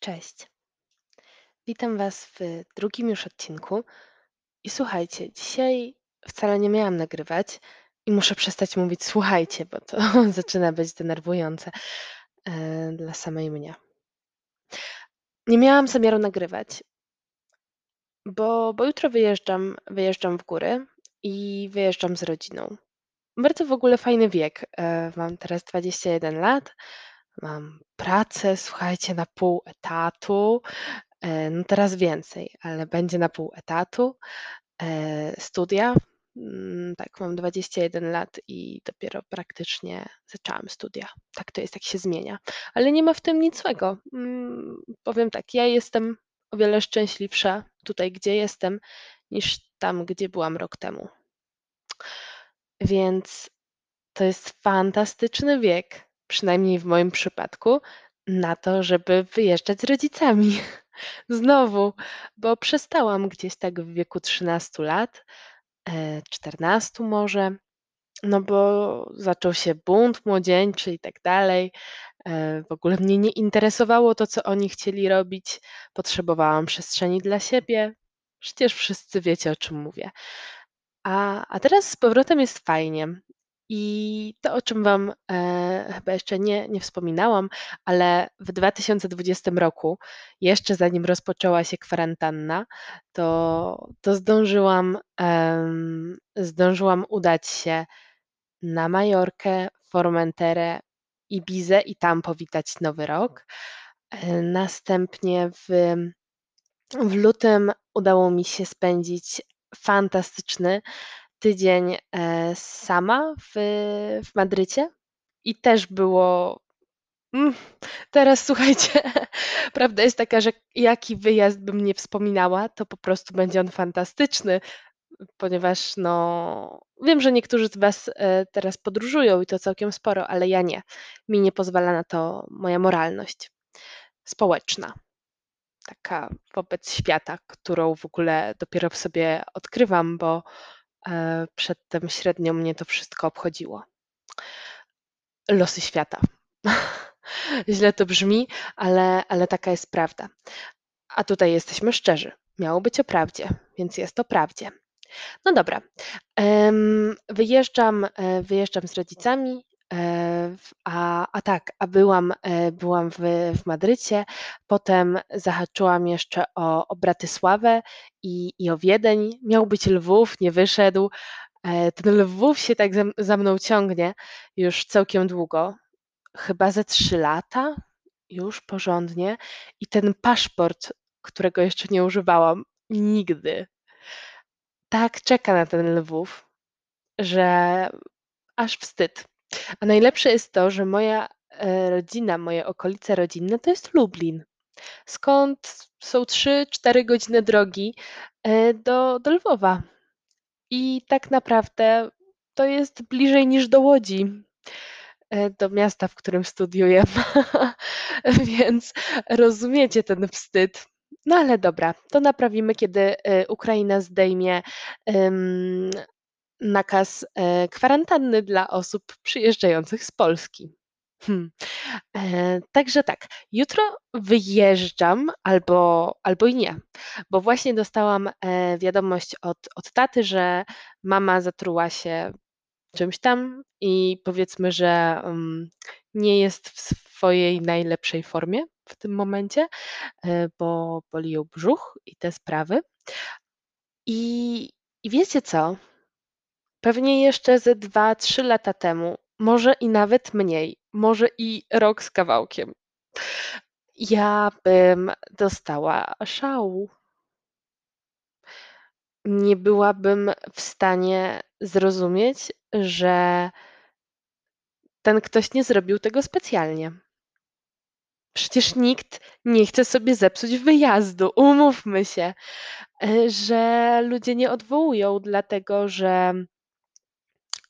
Cześć. Witam Was w drugim już odcinku. I słuchajcie, dzisiaj wcale nie miałam nagrywać i muszę przestać mówić słuchajcie, bo to zaczyna być denerwujące e, dla samej mnie. Nie miałam zamiaru nagrywać, bo, bo jutro wyjeżdżam, wyjeżdżam w góry i wyjeżdżam z rodziną. Bardzo w ogóle fajny wiek. E, mam teraz 21 lat, mam pracę, słuchajcie, na pół etatu. E, no teraz więcej, ale będzie na pół etatu. E, studia. Mm, tak, mam 21 lat i dopiero praktycznie zaczęłam studia. Tak to jest, tak się zmienia. Ale nie ma w tym nic złego. Mm, powiem tak, ja jestem o wiele szczęśliwsza tutaj, gdzie jestem, niż tam, gdzie byłam rok temu. Więc to jest fantastyczny wiek, przynajmniej w moim przypadku, na to, żeby wyjeżdżać z rodzicami. Znowu, bo przestałam gdzieś tak w wieku 13 lat, e, 14 może, no bo zaczął się bunt młodzieńczy i tak dalej. E, w ogóle mnie nie interesowało to, co oni chcieli robić. Potrzebowałam przestrzeni dla siebie. Przecież wszyscy wiecie, o czym mówię. A, a teraz z powrotem jest fajnie. I to, o czym Wam e, chyba jeszcze nie, nie wspominałam, ale w 2020 roku, jeszcze zanim rozpoczęła się kwarantanna, to, to zdążyłam, em, zdążyłam udać się na Majorkę, Formenterę, Ibizę i tam powitać Nowy Rok. E, Następnie w, w lutym udało mi się spędzić fantastyczny tydzień e, sama w, w Madrycie i też było. Mm, teraz słuchajcie, prawda jest taka, że jaki wyjazd bym nie wspominała, to po prostu będzie on fantastyczny, ponieważ no, wiem, że niektórzy z Was e, teraz podróżują i to całkiem sporo, ale ja nie. Mi nie pozwala na to moja moralność społeczna, taka wobec świata, którą w ogóle dopiero w sobie odkrywam, bo przedtem średnio mnie to wszystko obchodziło. Losy świata. Źle to brzmi, ale, ale taka jest prawda. A tutaj jesteśmy szczerzy. Miało być o prawdzie, więc jest o prawdzie. No dobra. Wyjeżdżam, e, wyjeżdżam z rodzicami, e, a, a tak, a byłam, e, byłam w, w Madrycie, potem zahaczyłam jeszcze o, o Bratysławę i, i o Wiedeń. Miał być Lwów, nie wyszedł. E, Ten Lwów się tak za, za mną ciągnie już całkiem długo, chyba ze trzy lata, już porządnie. I ten paszport, którego jeszcze nie używałam nigdy, tak czeka na ten Lwów, że aż wstyd. A najlepsze jest to, że moja e, rodzina, moje okolice rodzinne to jest Lublin, skąd są 3-4 godziny drogi e, do, do Lwowa. I tak naprawdę to jest bliżej niż do Łodzi, e, do miasta, w którym studiuję. Więc rozumiecie ten wstyd. No ale dobra, to naprawimy, kiedy Ukraina zdejmie em, nakaz e, kwarantanny dla osób przyjeżdżających z Polski. Hmm. E, Także tak, jutro wyjeżdżam albo, albo i nie, bo właśnie dostałam e, wiadomość od, od taty, że mama zatruła się czymś tam i powiedzmy, że mm, nie jest w swojej najlepszej formie w tym momencie, e, bo boli ją brzuch i te sprawy. I, i wiecie co? Pewnie jeszcze ze 2-3 lata temu, może i nawet mniej, może i rok z kawałkiem, ja bym dostała szału. Nie byłabym w stanie zrozumieć, że ten ktoś nie zrobił tego specjalnie. Przecież nikt nie chce sobie zepsuć wyjazdu, umówmy się, e, że ludzie nie odwołują, dlatego że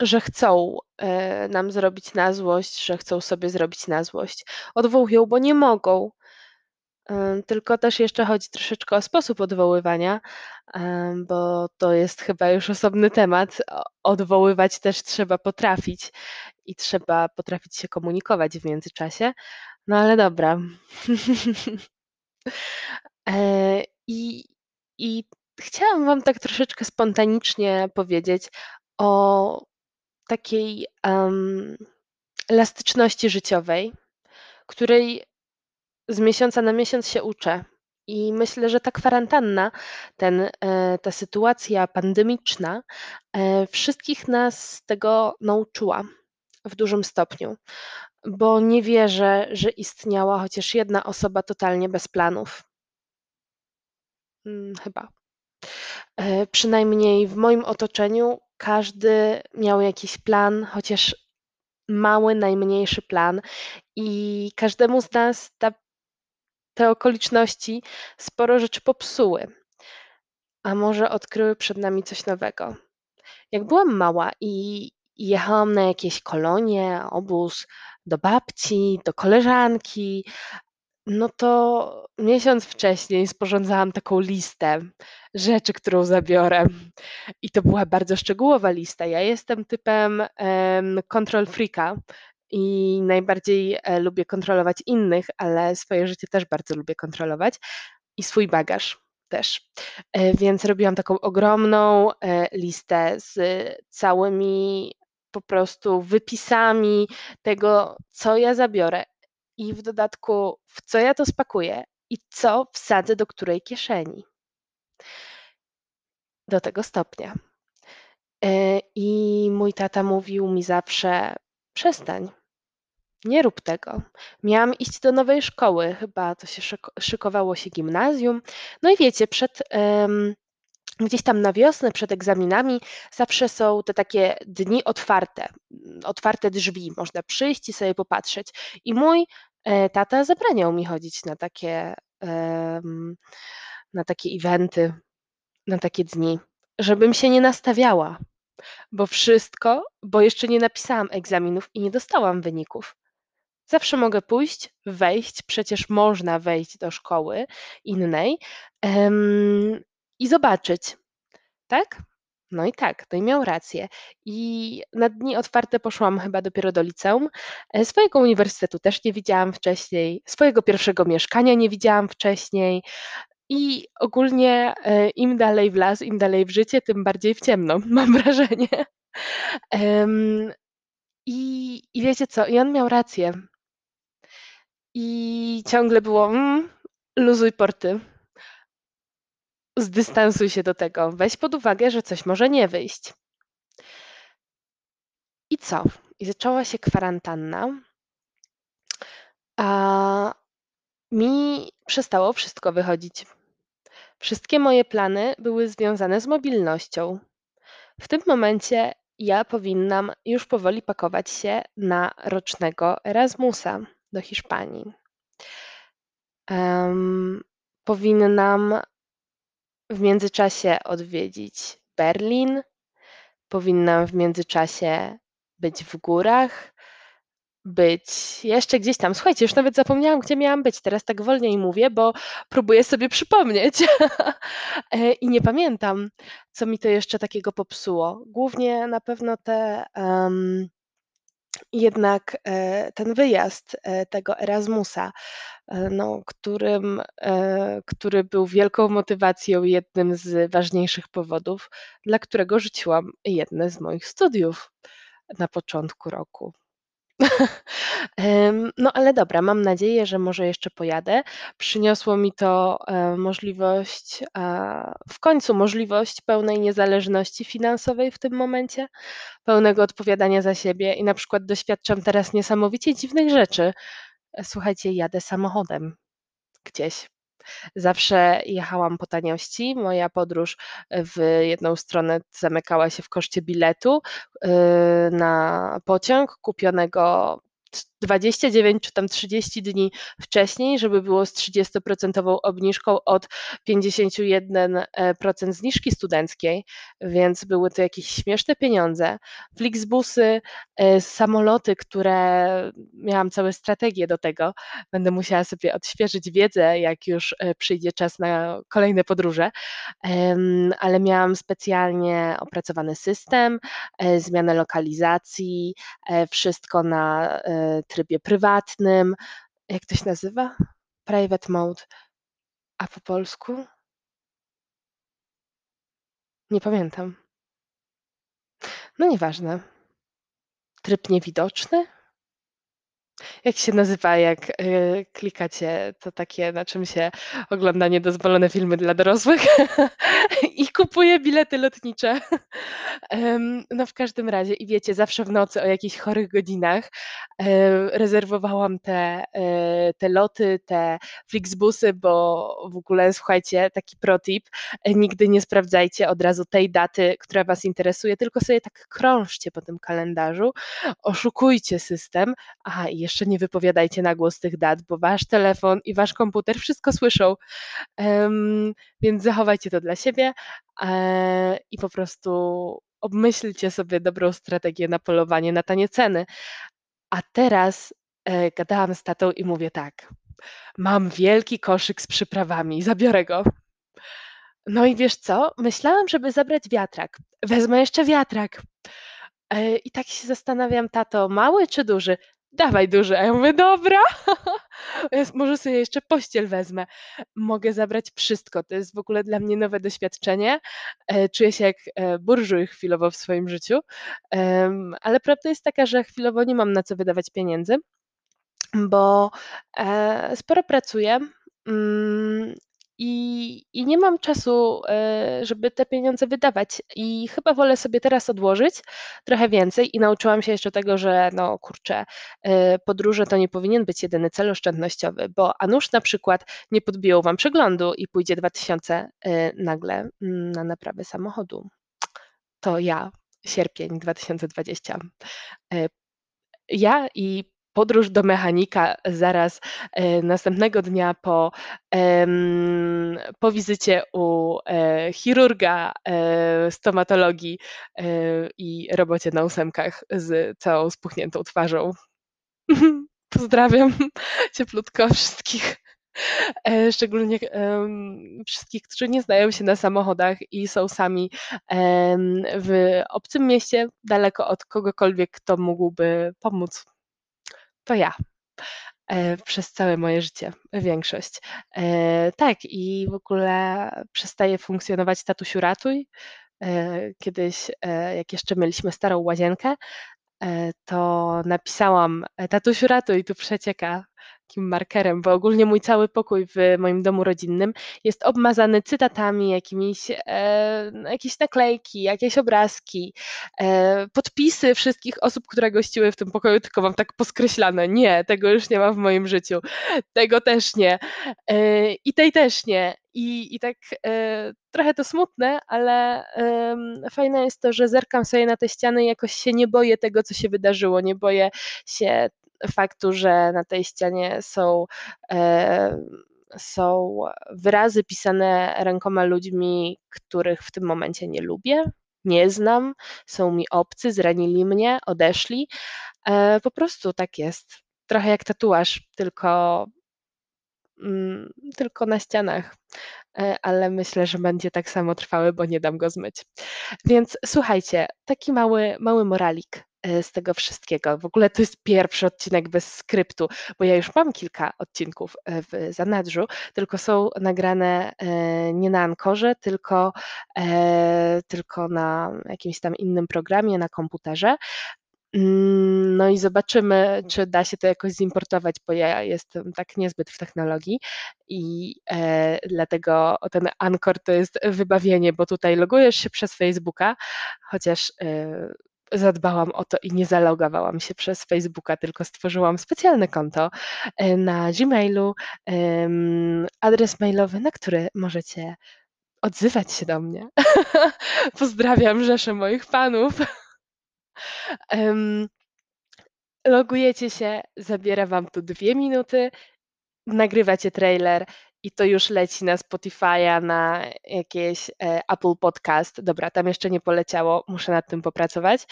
że chcą e, nam zrobić na złość, że chcą sobie zrobić na złość. Odwołują, bo nie mogą. E, Tylko też jeszcze chodzi troszeczkę o sposób odwoływania, e, bo to jest chyba już osobny temat. Odwoływać też trzeba potrafić i trzeba potrafić się komunikować w międzyczasie. No ale dobra. I i chciałam wam tak troszeczkę spontanicznie powiedzieć o takiej, elastyczności życiowej, której z miesiąca na miesiąc się uczę. I myślę, że ta kwarantanna, ten, e, ta sytuacja pandemiczna, e, wszystkich nas tego nauczyła w dużym stopniu, bo nie wierzę, że istniała chociaż jedna osoba totalnie bez planów. Mm, chyba. E, przynajmniej w moim otoczeniu każdy miał jakiś plan, chociaż mały, najmniejszy plan i każdemu z nas ta te okoliczności sporo rzeczy popsuły, a może odkryły przed nami coś nowego. Jak byłam mała i jechałam na jakieś kolonie, obóz, do babci, do koleżanki, no to miesiąc wcześniej sporządzałam taką listę rzeczy, którą zabiorę. I to była bardzo szczegółowa lista. Ja jestem typem em, control freaka i najbardziej e, lubię kontrolować innych, ale swoje życie też bardzo lubię kontrolować i swój bagaż też. E, Więc robiłam taką ogromną e, listę z całymi po prostu wypisami tego, co ja zabiorę i w dodatku, w co ja to spakuję i co wsadzę do której kieszeni. Do tego stopnia. E, I mój tata mówił mi zawsze: przestań, nie rób tego. Miałam iść do nowej szkoły, chyba to się szyko- szykowało się gimnazjum. No i wiecie, przed, em, gdzieś tam na wiosnę, przed egzaminami, zawsze są te takie dni otwarte, otwarte drzwi, można przyjść i sobie popatrzeć. I mój tata zabraniał mi chodzić na takie, na takie eventy, na takie dni, żebym się nie nastawiała, bo wszystko, bo jeszcze nie napisałam egzaminów i nie dostałam wyników. Zawsze mogę pójść, wejść, przecież można wejść do szkoły innej, em, i zobaczyć, tak? No i tak, no i miał rację. I na dni otwarte poszłam chyba dopiero do liceum. E, swojego uniwersytetu też nie widziałam wcześniej, swojego pierwszego mieszkania nie widziałam wcześniej i ogólnie, e, im dalej w las, im dalej w życie, tym bardziej w ciemno, mam wrażenie. I i wiecie co? I on miał rację. I ciągle było: "Mm, luzuj porty, zdystansuj się do tego, weź pod uwagę, że coś może nie wyjść". I co? I zaczęła się kwarantanna, a mi przestało wszystko wychodzić. Wszystkie moje plany były związane z mobilnością. W tym momencie ja powinnam już powoli pakować się na rocznego Erasmusa do Hiszpanii. Em, powinnam w międzyczasie odwiedzić Berlin, powinnam w międzyczasie być w górach, być jeszcze gdzieś tam. Słuchajcie, już nawet zapomniałam, gdzie miałam być. Teraz tak wolniej mówię, bo próbuję sobie przypomnieć E, i nie pamiętam, co mi to jeszcze takiego popsuło. Głównie na pewno te, em, jednak e, ten wyjazd e, tego Erasmusa, e, no, którym, który był wielką motywacją, jednym z ważniejszych powodów, dla którego rzuciłam jedne z moich studiów na początku roku. No ale dobra, mam nadzieję, że może jeszcze pojadę. Przyniosło mi to, e, możliwość, w końcu możliwość pełnej niezależności finansowej w tym momencie, pełnego odpowiadania za siebie i na przykład doświadczam teraz niesamowicie dziwnych rzeczy. E, słuchajcie, jadę samochodem gdzieś. Zawsze jechałam po taniości. Moja podróż w jedną stronę zamykała się w koszcie biletu, yy, na pociąg kupionego 29 czy tam 30 dni wcześniej, żeby było z 30% obniżką od 51% zniżki studenckiej, więc były to jakieś śmieszne pieniądze. Flixbusy, e, samoloty, które miałam całe strategie do tego. Będę musiała sobie odświeżyć wiedzę, jak już e, przyjdzie czas na kolejne podróże, ale miałam specjalnie opracowany system, e, zmianę lokalizacji, wszystko na trybie prywatnym. Jak to się nazywa? Private mode. A po polsku? Nie pamiętam. No nieważne. Tryb niewidoczny? Jak się nazywa, jak, yy, klikacie to takie, na czym się ogląda niedozwolone filmy dla dorosłych i kupuje bilety lotnicze. Ym, no w każdym razie i wiecie, zawsze w nocy o jakichś chorych godzinach, yy, rezerwowałam te, yy, te loty, te Flixbusy, bo w ogóle słuchajcie, taki pro tip, nigdy nie sprawdzajcie od razu tej daty, która was interesuje, tylko sobie tak krążcie po tym kalendarzu, oszukujcie system. Aha, i jeszcze nie wypowiadajcie na głos tych dat, bo wasz telefon i wasz komputer wszystko słyszą. Więc zachowajcie to dla siebie, yy, i po prostu obmyślcie sobie dobrą strategię na polowanie na tanie ceny. A teraz, yy, gadałam z tatą i mówię tak: „Mam wielki koszyk z przyprawami, zabiorę go”. No i wiesz co? Myślałam, żeby zabrać wiatrak. Wezmę jeszcze wiatrak. Yy, i tak się zastanawiam: „Tato, mały czy duży?” „Dawaj duży”, a ja mówię: „Dobra”. Może sobie jeszcze pościel wezmę. Mogę zabrać wszystko. To jest w ogóle dla mnie nowe doświadczenie. Yy, czuję się jak, yy, burżuj chwilowo w swoim życiu, ale prawda jest taka, że chwilowo nie mam na co wydawać pieniędzy, bo, yy, sporo pracuję, mm, i i nie mam czasu, yy, żeby te pieniądze wydawać i chyba wolę sobie teraz odłożyć trochę więcej i nauczyłam się jeszcze tego, że no kurczę, yy, podróże to nie powinien być jedyny cel oszczędnościowy, bo a nuż na przykład nie podbiją wam przeglądu i pójdzie 2000, yy, nagle, mm, na naprawę samochodu. To ja, sierpień 2020. Yy, ja i podróż do mechanika zaraz, yy, następnego dnia po, po wizycie u, yy, chirurga, yy, stomatologii, i robocie na ósemkach z całą spuchniętą twarzą. Pozdrawiam cieplutko wszystkich, szczególnie, ym, wszystkich, którzy nie znają się na samochodach i są sami, ym, w obcym mieście, daleko od kogokolwiek, kto mógłby pomóc. To ja, yy, przez całe moje życie, większość. Yy, tak i w ogóle przestaje funkcjonować tatusiu ratuj. Yy, kiedyś, jak jeszcze mieliśmy starą łazienkę, to napisałam: „Tatusiu ratuj, tu przecieka”, takim markerem, bo ogólnie mój cały pokój w moim domu rodzinnym jest obmazany cytatami, jakimiś, yy, no jakieś naklejki, jakieś obrazki, yy, podpisy wszystkich osób, które gościły w tym pokoju, tylko mam tak poskreślane: „Nie, tego już nie ma w moim życiu, tego też nie, yy, i tej też nie”. I i tak, yy, trochę to smutne, ale, ym, fajne jest to, że zerkam sobie na te ściany i jakoś się nie boję tego, co się wydarzyło. Nie boję się faktu, że na tej ścianie są, yy, są wyrazy pisane rękoma ludźmi, których w tym momencie nie lubię, nie znam, są mi obcy, zranili mnie, odeszli. Yy, po prostu tak jest. Trochę jak tatuaż, tylko mm, tylko na ścianach, yy, ale myślę, że będzie tak samo trwały, bo nie dam go zmyć. Więc słuchajcie, taki mały mały moralik, z tego wszystkiego. W ogóle to jest pierwszy odcinek bez skryptu, bo ja już mam kilka odcinków, yy, w zanadrzu, tylko są nagrane, yy, nie na Anchorze, tylko, tylko na jakimś tam innym programie na komputerze. Mmh, no i zobaczymy, czy da się to jakoś zimportować, bo ja jestem tak niezbyt w technologii i, yy, dlatego ten Anchor to jest wybawienie, bo tutaj logujesz się przez Facebooka, chociaż, yy, zadbałam o to i nie zalogowałam się przez Facebooka, tylko stworzyłam specjalne konto, yy, na Gmailu, adres mailowy, na który możecie odzywać się do mnie. Pozdrawiam rzeszę moich fanów. Ym, logujecie się, zabiera wam to 2 minuty, nagrywacie trailer i to już leci na Spotify'a, na jakieś, yy, Apple Podcast. Dobra, tam jeszcze nie poleciało, muszę nad tym popracować.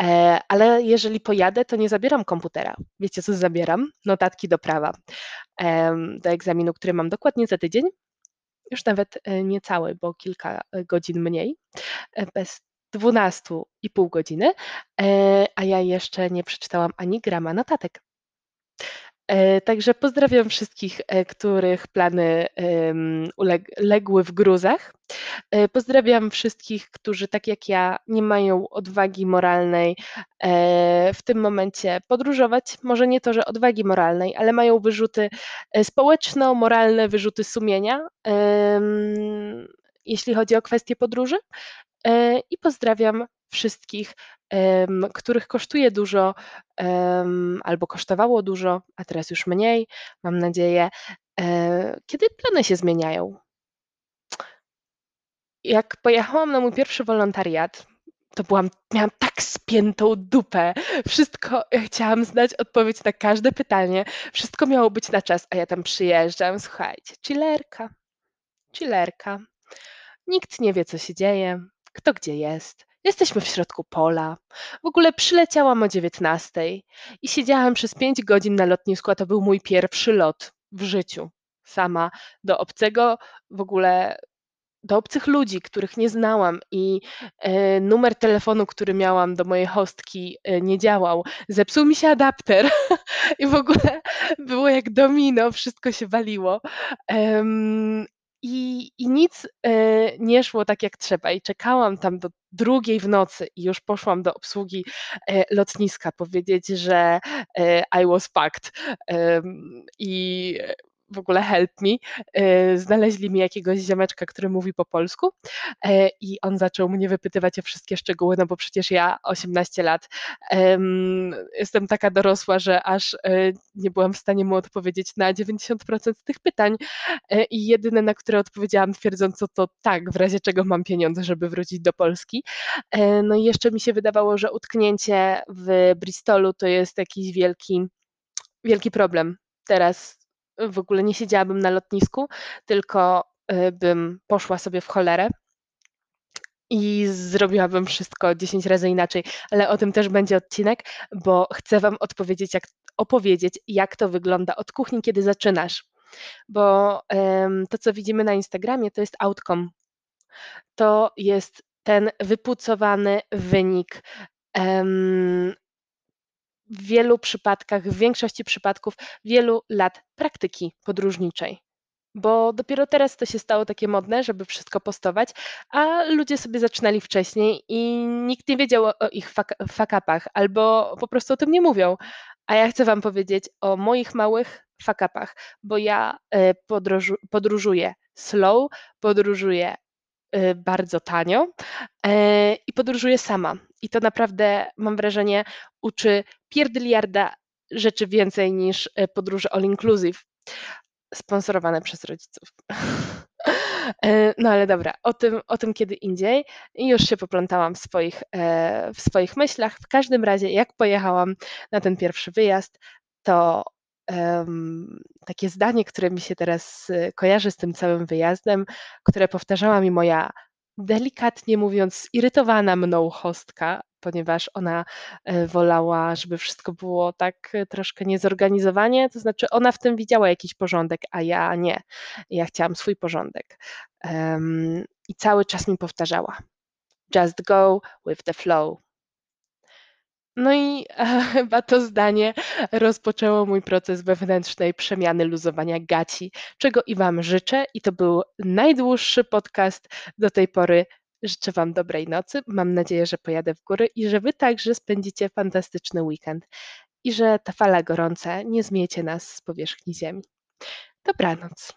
Yy, ale jeżeli pojadę, to nie zabieram komputera. Wiecie, co zabieram? Notatki do prawa, do egzaminu, który mam dokładnie za tydzień. Już nawet, yy, niecały, bo kilka, godzin mniej, bez 12,5 godziny, a ja jeszcze nie przeczytałam ani grama notatek. E, także pozdrawiam wszystkich, e, których plany, ym, uleg legły w gruzach. E, pozdrawiam wszystkich, którzy tak jak ja nie mają odwagi moralnej, w tym momencie podróżować. Może nie to, że odwagi moralnej, ale mają wyrzuty, społeczno-moralne wyrzuty sumienia, jeśli chodzi o kwestie podróży. E, I pozdrawiam wszystkich, których kosztuje dużo, albo kosztowało dużo, a teraz już mniej, mam nadzieję, e, kiedy plany się zmieniają. Jak pojechałam na mój pierwszy wolontariat, to byłam miałam tak spiętą dupę. Wszystko ja chciałam znać odpowiedź na każde pytanie, wszystko miało być na czas, a ja tam przyjeżdżam, słuchajcie, chillerka, chillerka. Nikt nie wie, co się dzieje, kto gdzie jest. Jesteśmy w środku pola. W ogóle przyleciałam o dziewiętnastej i siedziałam przez 5 godzin na lotnisku, a to był mój pierwszy lot w życiu. Sama do obcego w ogóle do obcych ludzi, których nie znałam i, e, numer telefonu, który miałam do mojej hostki, e, nie działał. Zepsuł mi się adapter i w ogóle było jak domino, wszystko się waliło. Em, i i nic, e, nie szło tak jak trzeba. I czekałam tam do drugiej w nocy i już poszłam do obsługi, e, lotniska powiedzieć, że, e, I was packed, i w ogóle help me. E, znaleźli mi jakiegoś ziomeczka, który mówi po polsku e, i on zaczął mnie wypytywać o wszystkie szczegóły, no bo przecież ja 18 lat em, jestem taka dorosła, że aż e, nie byłam w stanie mu odpowiedzieć na 90% tych pytań i jedyne, na które odpowiedziałam twierdząco to tak, w razie czego mam pieniądze, żeby wrócić do Polski. No i jeszcze mi się wydawało, że utknięcie w Bristolu to jest jakiś wielki wielki problem. Teraz w ogóle nie siedziałabym na lotnisku, tylko, y, bym poszła sobie w cholerę i zrobiłabym wszystko 10 razy inaczej, ale o tym też będzie odcinek, bo chcę Wam odpowiedzieć jak opowiedzieć, jak to wygląda od kuchni, kiedy zaczynasz. Bo, to, co widzimy na Instagramie, to jest outcome. To jest ten wypucowany wynik, em w wielu przypadkach, w większości przypadków wielu lat praktyki podróżniczej. Bo dopiero teraz to się stało takie modne, żeby wszystko postować, a ludzie sobie zaczynali wcześniej i nikt nie wiedział o, ich upach, albo po prostu o tym nie mówią. A ja chcę Wam powiedzieć o moich małych fuck upach, bo ja e, podróżu, podróżuję slow, podróżuję y, bardzo tanio e, i podróżuję sama. I to naprawdę, mam wrażenie, uczy pierdyliarda rzeczy więcej niż e, podróże all inclusive sponsorowane przez rodziców. E, no ale dobra, o tym, o tym kiedy indziej. Już się poplątałam w swoich, e, w swoich myślach. W każdym razie, jak pojechałam na ten pierwszy wyjazd, to um, takie zdanie, które mi się teraz kojarzy z tym całym wyjazdem, które powtarzała mi moja delikatnie mówiąc irytowana mną hostka, ponieważ ona e, wolała, żeby wszystko było tak e, troszkę niezorganizowanie, to znaczy ona w tym widziała jakiś porządek, a ja nie. Ja chciałam swój porządek. Um, I cały czas mi powtarzała: Just go with the flow. No i e, chyba to zdanie rozpoczęło mój proces wewnętrznej przemiany luzowania gaci, czego i Wam życzę. I to był najdłuższy podcast do tej pory. Życzę Wam dobrej nocy. Mam nadzieję, że pojadę w góry i że Wy także spędzicie fantastyczny weekend i że ta fala gorąca nie zmiecie nas z powierzchni Ziemi. Dobranoc.